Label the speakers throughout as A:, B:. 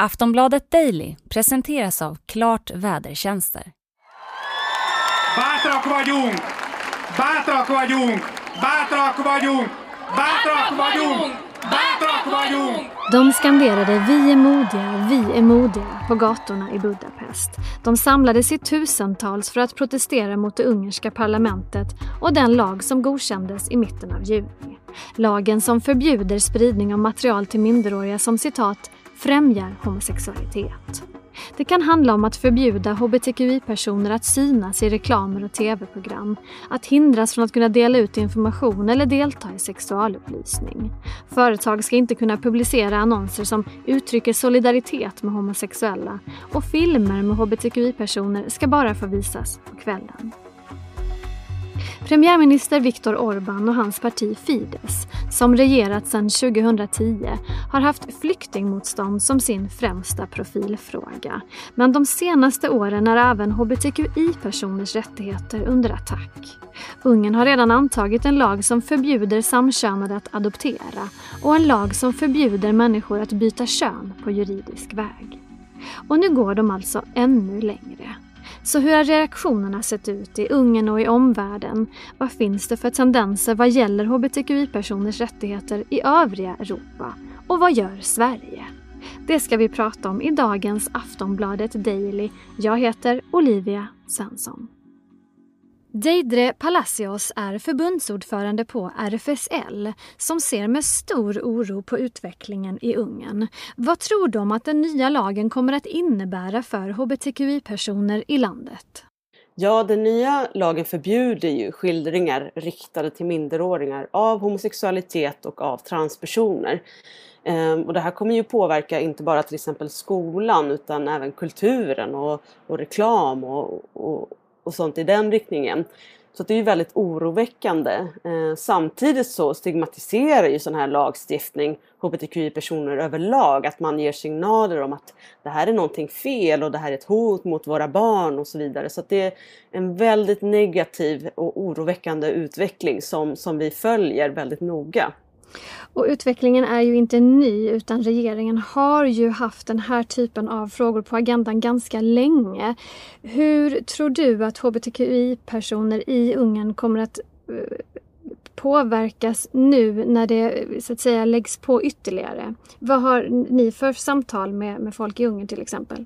A: Aftonbladet Daily presenteras av Klart Vädertjänster.
B: Bátrak vagyunk! Bátrak vagyunk! Bátrak vagyunk! Bátrak vagyunk! Bátrak vagyunk!
C: De skanderade “Vi är modiga, vi är modiga” på gatorna i Budapest. De samlades i tusentals för att protestera mot det ungerska parlamentet och den lag som godkändes i mitten av juni. Lagen som förbjuder spridning av material till minderåriga som citat “främjar homosexualitet”. Det kan handla om att förbjuda hbtqi-personer att synas i reklamer och tv-program, att hindras från att kunna dela ut information eller delta i sexualupplysning. Företag ska inte kunna publicera annonser som uttrycker solidaritet med homosexuella och filmer med hbtqi-personer ska bara få visas på kvällen. Premiärminister Viktor Orbán och hans parti Fidesz, som regerat sedan 2010, har haft flyktingmotstånd som sin främsta profilfråga. Men de senaste åren är även hbtqi-personers rättigheter under attack. Ungern har redan antagit en lag som förbjuder samkönade att adoptera och en lag som förbjuder människor att byta kön på juridisk väg. Och nu går de alltså ännu längre. Så hur har reaktionerna sett ut i Ungern och i omvärlden? Vad finns det för tendenser vad gäller hbtqi-personers rättigheter i övriga Europa? Och vad gör Sverige? Det ska vi prata om i dagens Aftonbladet Daily. Jag heter Olivia Svensson. Deidre Palacios är förbundsordförande på RFSL som ser med stor oro på utvecklingen i Ungern. Vad tror de att den nya lagen kommer att innebära för hbtqi-personer i landet?
D: Ja, den nya lagen förbjuder ju skildringar riktade till minderåringar av homosexualitet och av transpersoner. Ehm, och det här kommer ju påverka inte bara till exempel skolan utan även kulturen och, och reklam och, och, och sånt i den riktningen. Så det är ju väldigt oroväckande. Eh, samtidigt så stigmatiserar ju sån här lagstiftning hbtqi-personer överlag. Att man ger signaler om att det här är någonting fel och det här är ett hot mot våra barn och så vidare. Så det är en väldigt negativ och oroväckande utveckling som, som vi följer väldigt noga.
C: Och utvecklingen är ju inte ny utan regeringen har ju haft den här typen av frågor på agendan ganska länge. Hur tror du att hbtqi-personer i Ungern kommer att eh, påverkas nu när det så att säga läggs på ytterligare? Vad har ni för samtal med, med folk i Ungern till exempel?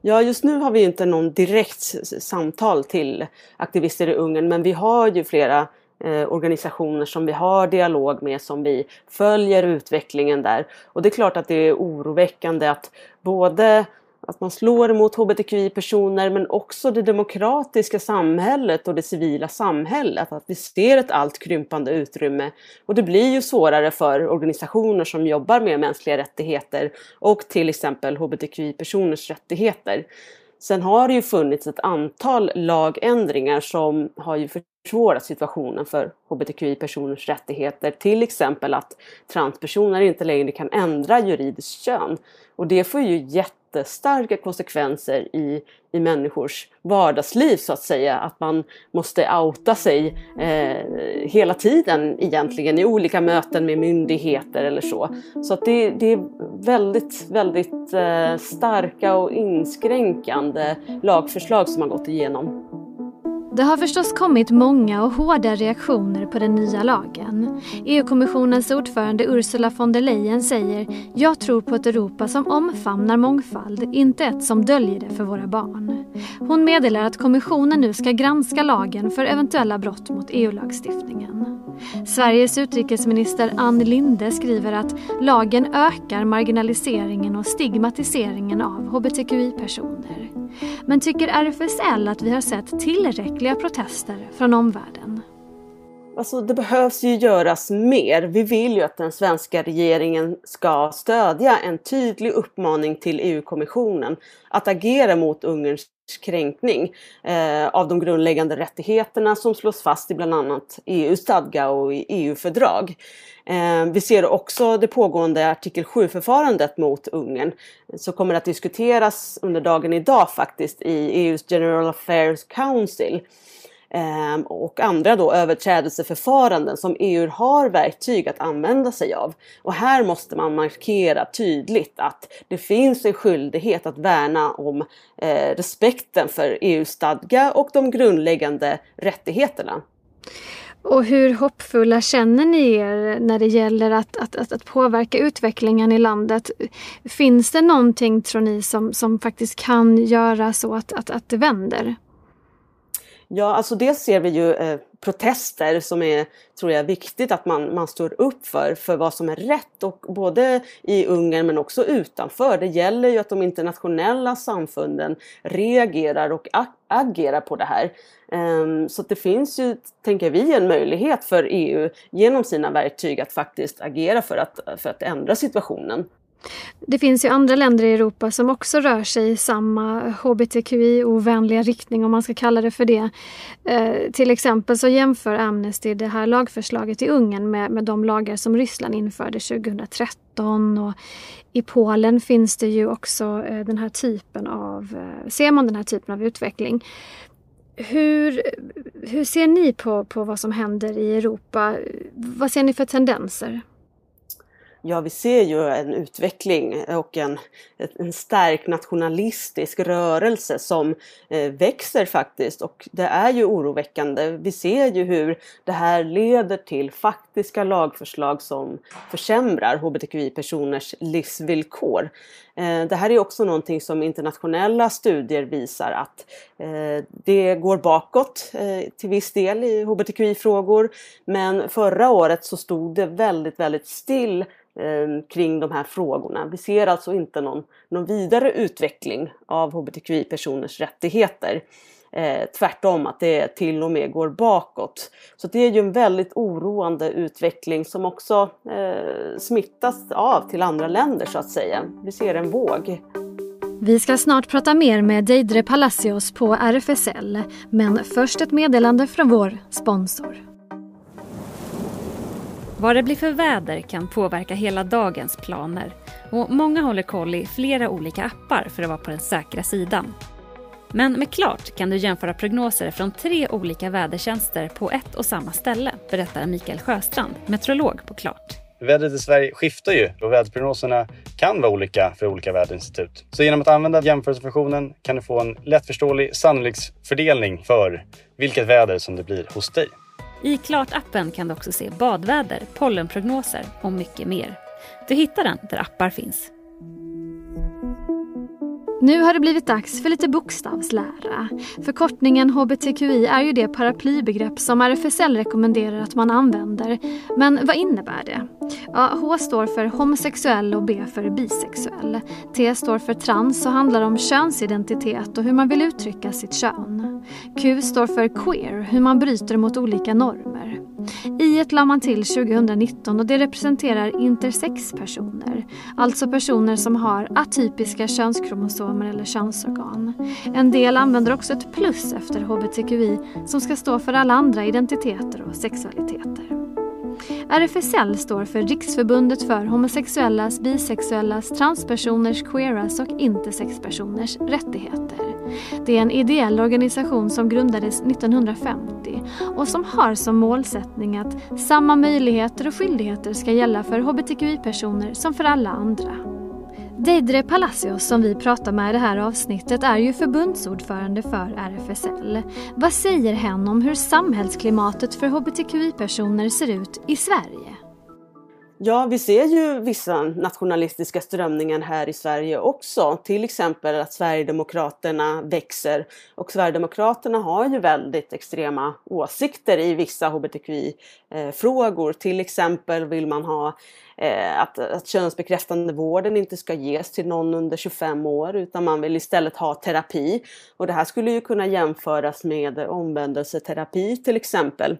D: Ja, just nu har vi inte någon direkt samtal till aktivister i Ungern men vi har ju flera eh, organisationer som vi har dialog med, som vi följer utvecklingen där. Och det är klart att det är oroväckande att både att man slår mot hbtqi-personer men också det demokratiska samhället och det civila samhället. Att vi ser ett allt krympande utrymme. Och det blir ju svårare för organisationer som jobbar med mänskliga rättigheter och till exempel hbtqi-personers rättigheter. Sen har det ju funnits ett antal lagändringar som har ju försvårat situationen för hbtqi-personers rättigheter. Till exempel att transpersoner inte längre kan ändra juridiskt kön. Och det får ju jättestarka konsekvenser i, i människors vardagsliv så att säga. Att man måste outa sig eh, hela tiden egentligen i olika möten med myndigheter eller så. Så att det, det är väldigt, väldigt eh, starka och inskränkande lagförslag som har gått igenom.
C: Det har förstås kommit många och hårda reaktioner på den nya lagen. EU-kommissionens ordförande Ursula von der Leyen säger “Jag tror på ett Europa som omfamnar mångfald, inte ett som döljer det för våra barn”. Hon meddelar att kommissionen nu ska granska lagen för eventuella brott mot EU-lagstiftningen. Sveriges utrikesminister Ann Linde skriver att lagen ökar marginaliseringen och stigmatiseringen av hbtqi-personer. Men tycker RFSL att vi har sett tillräckliga protester från omvärlden?
D: Alltså det behövs ju göras mer. Vi vill ju att den svenska regeringen ska stödja en tydlig uppmaning till EU-kommissionen att agera mot Ungerns kränkning eh, av de grundläggande rättigheterna som slås fast i bland annat EU-stadga och i EU-fördrag. Eh, vi ser också det pågående artikel 7-förfarandet mot Ungern som kommer att diskuteras under dagen idag faktiskt i EUs General Affairs Council. Ehm, och andra då överträdelseförfaranden som EU har verktyg att använda sig av. Och här måste man markera tydligt att det finns en skyldighet att värna om eh, respekten för EU-stadga och de grundläggande rättigheterna.
C: Och hur hoppfulla känner ni er när det gäller att, att, att, att, påverka utvecklingen i landet? Finns det någonting tror ni som, som faktiskt kan göra så att, att, att det vänder?
D: Ja, alltså dels ser vi ju eh, protester som är, tror jag, viktigt att man, man står upp för, för vad som är rätt och både i Ungern men också utanför. Det gäller ju att de internationella samfunden reagerar och agerar på det här. Um, så det finns ju, tänker vi, en möjlighet för EU genom sina verktyg att faktiskt agera för att, för att ändra situationen.
C: Det finns ju andra länder i Europa som också rör sig i samma hbtqi-ovänliga riktning om man ska kalla det för det. Eh, till exempel så jämför Amnesty det här lagförslaget i Ungern med, med de lagar som Ryssland införde 2013 och i Polen finns det ju också eh, den här typen av, eh, ser man den här typen av utveckling. Hur, hur ser ni på, på vad som händer i Europa? Vad ser ni för tendenser?
D: Ja, vi ser ju en utveckling och en, en stark nationalistisk rörelse som eh, växer faktiskt och det är ju oroväckande. Vi ser ju hur det här leder till faktiska lagförslag som försämrar hbtqi-personers livsvillkor. Eh, det här är också någonting som internationella studier visar att eh, det går bakåt eh, till viss del i hbtqi-frågor. Men förra året så stod det väldigt, väldigt still kring de här frågorna. Vi ser alltså inte någon, någon vidare utveckling av hbtqi-personers rättigheter. Eh, tvärtom att det till och med går bakåt. Så det är ju en väldigt oroande utveckling som också eh, smittas av till andra länder så att säga. Vi ser en våg.
C: Vi ska snart prata mer med Deidre Palacios på RFSL, men först ett meddelande från vår sponsor.
A: Vad det blir för väder kan påverka hela dagens planer och många håller koll i flera olika appar för att vara på den säkra sidan. Men med Klart kan du jämföra prognoser från tre olika vädertjänster på ett och samma ställe, berättar Mikael Sjöstrand, meteorolog på Klart.
E: Vädret i Sverige skiftar ju och väderprognoserna kan vara olika för olika väderinstitut. Så genom att använda jämförelsefunktionen kan du få en lättförståelig sannolikhetsfördelning för vilket väder som det blir hos dig.
A: I Klart-appen kan du också se badväder, pollenprognoser och mycket mer. Du hittar den där appar finns.
C: Nu har det blivit dags för lite bokstavslära. Förkortningen hbtqi är ju det paraplybegrepp som RFSL rekommenderar att man använder. Men vad innebär det? Ja, H står för homosexuell och B för bisexuell. T står för trans och handlar om könsidentitet och hur man vill uttrycka sitt kön. Q står för queer, hur man bryter mot olika normer. I la man till 2019 och det representerar intersexpersoner. Alltså personer som har atypiska könskromosomer eller könsorgan. En del använder också ett plus efter hbtqi som ska stå för alla andra identiteter och sexualiteter. RFSL står för Riksförbundet för homosexuellas, bisexuellas, transpersoners, queeras och intersexpersoners rättigheter. Det är en ideell organisation som grundades 1950 och som har som målsättning att samma möjligheter och skyldigheter ska gälla för hbtqi-personer som för alla andra. Deidre Palacios som vi pratar med i det här avsnittet är ju förbundsordförande för RFSL. Vad säger hen om hur samhällsklimatet för hbtqi-personer ser ut i Sverige?
D: Ja, vi ser ju vissa nationalistiska strömningar här i Sverige också. Till exempel att Sverigedemokraterna växer. Och Sverigedemokraterna har ju väldigt extrema åsikter i vissa hbtqi-frågor. Eh, till exempel vill man ha eh, att, att könsbekräftande vården inte ska ges till någon under 25 år utan man vill istället ha terapi. Och det här skulle ju kunna jämföras med omvändelseterapi till exempel.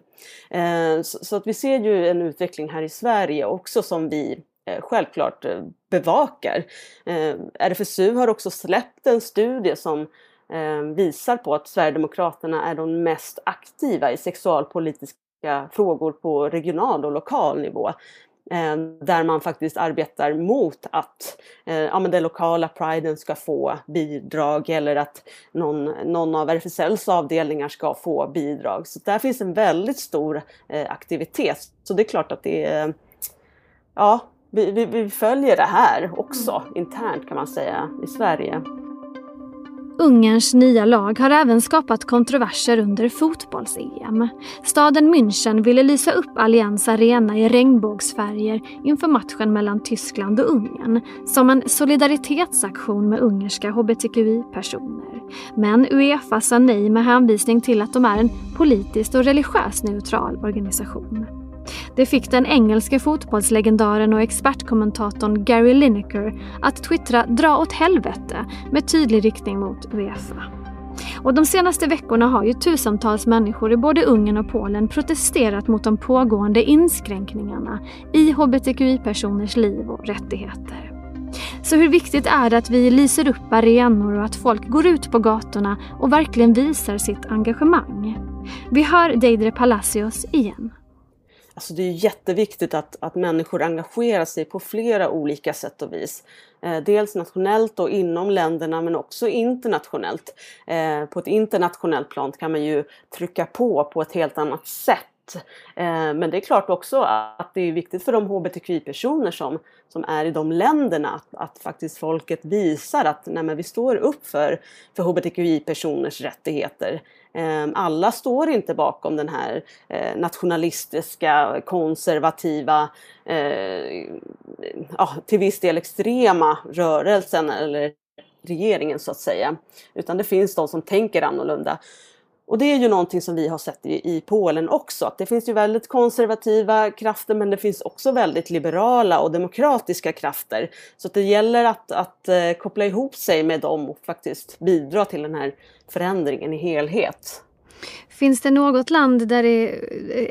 D: Eh, så, så, att vi ser ju en utveckling här i Sverige också som vi eh, självklart eh, bevakar. Eh, RFSU har också släppt en studie som visar på att Sverigedemokraterna är de mest aktiva i sexualpolitiska frågor på regional och lokal nivå. Där man faktiskt arbetar mot att ja, men den lokala priden ska få bidrag eller att någon, någon av RFSLs avdelningar ska få bidrag. Så där finns en väldigt stor aktivitet. Så det är klart att det är, ja, vi, vi, vi följer det här också internt kan man säga i Sverige.
C: Ungerns nya lag har även skapat kontroverser under fotbolls-EM. Staden München ville lysa upp Allians Arena i regnbågsfärger inför matchen mellan Tyskland och Ungern som en solidaritetsaktion med ungerska hbtqi-personer. Men Uefa sa nej med hänvisning till att de är en politiskt och religiöst neutral organisation. Det fick den engelske fotbollslegendaren och expertkommentatorn Gary Lineker att twittra “dra åt helvete” med tydlig riktning mot Uefa. Och de senaste veckorna har ju tusentals människor i både Ungern och Polen protesterat mot de pågående inskränkningarna i hbtqi-personers liv och rättigheter. Så hur viktigt är det att vi lyser upp arenor och att folk går ut på gatorna och verkligen visar sitt engagemang? Vi hör Deidre Palacios igen.
D: Alltså det är jätteviktigt att, att människor engagerar sig på flera olika sätt och vis. Eh, dels nationellt och inom länderna men också internationellt. Eh, på ett internationellt plan kan man ju trycka på på ett helt annat sätt Eh, men det är klart också att det är viktigt för de hbtqi-personer som, som är i de länderna att, att faktiskt folket visar att nej, vi står upp för, för hbtqi-personers rättigheter. Ehm, alla står inte bakom den här eh, nationalistiska, konservativa, eh, till viss del extrema rörelsen eller regeringen så att säga. Utan det finns de som tänker annorlunda. Och det är ju någonting som vi har sett i, i Polen också, att det finns ju väldigt konservativa krafter men det finns också väldigt liberala och demokratiska krafter. Så det gäller att, att eh, koppla ihop sig med dem och faktiskt bidra till den här förändringen i helhet.
C: Finns det något land där det,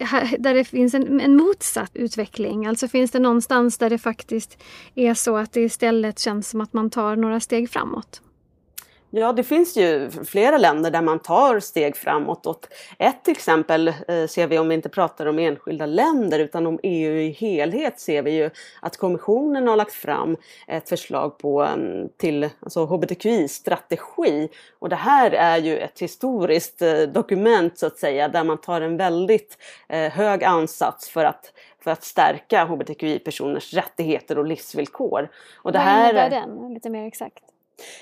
C: eh, där det finns en, en, motsatt utveckling? Alltså finns det någonstans där det faktiskt är så att det istället känns som att man tar några steg framåt?
D: Ja, det finns ju flera länder där man tar steg framåt. Och ett exempel eh, ser vi om vi inte pratar om enskilda länder utan om EU i helhet ser vi ju att kommissionen har lagt fram ett förslag på till alltså hbtqi-strategi. Och det här är ju ett historiskt eh, dokument så att säga där man tar en väldigt eh, hög ansats för att för att stärka hbtqi-personers rättigheter och livsvillkor. Och
C: det Vad här, innebär den lite mer exakt?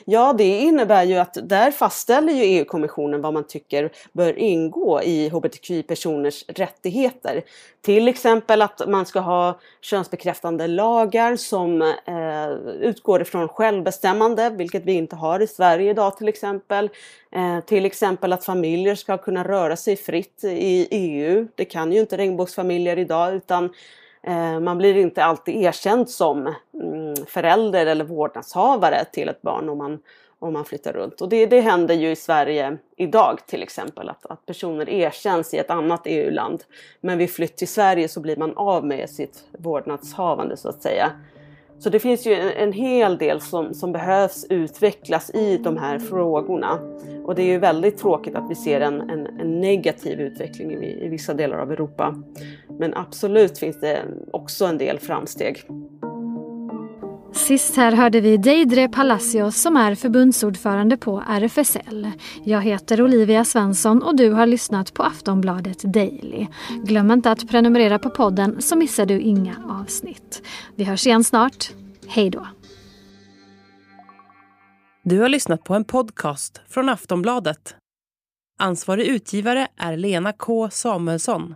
D: Ja, det innebär ju att där fastställer ju EU-kommissionen vad man tycker bör ingå i hbtqi-personers rättigheter. Till exempel att man ska ha könsbekräftande lagar som eh, utgår ifrån självbestämmande, vilket vi inte har i Sverige idag till exempel. Eh, till exempel att familjer ska kunna röra sig fritt i EU. Det kan ju inte regnbågsfamiljer idag utan Eh, man blir inte alltid erkänd som mm, förälder eller vårdnadshavare till ett barn om man, om man flyttar runt. Och det, det händer ju i Sverige idag till exempel att, att personer erkänns i ett annat EU-land. Men vid flytt till Sverige så blir man av med sitt vårdnadshavande så att säga. Så det finns ju en, hel del som, som behövs utvecklas i de här frågorna. Och det är ju väldigt tråkigt att vi ser en, en, en negativ utveckling i, i vissa delar av Europa. Men absolut finns det också en del framsteg.
C: Sist här hörde vi Deidre Palacios som är förbundsordförande på RFSL. Jag heter Olivia Svensson och du har lyssnat på Aftonbladet Daily. Glöm inte att prenumerera på podden så missar du inga avsnitt. Vi hörs igen snart. Hej då!
F: Du har lyssnat på en podcast från Aftonbladet. Ansvarig utgivare är Lena K Samuelsson.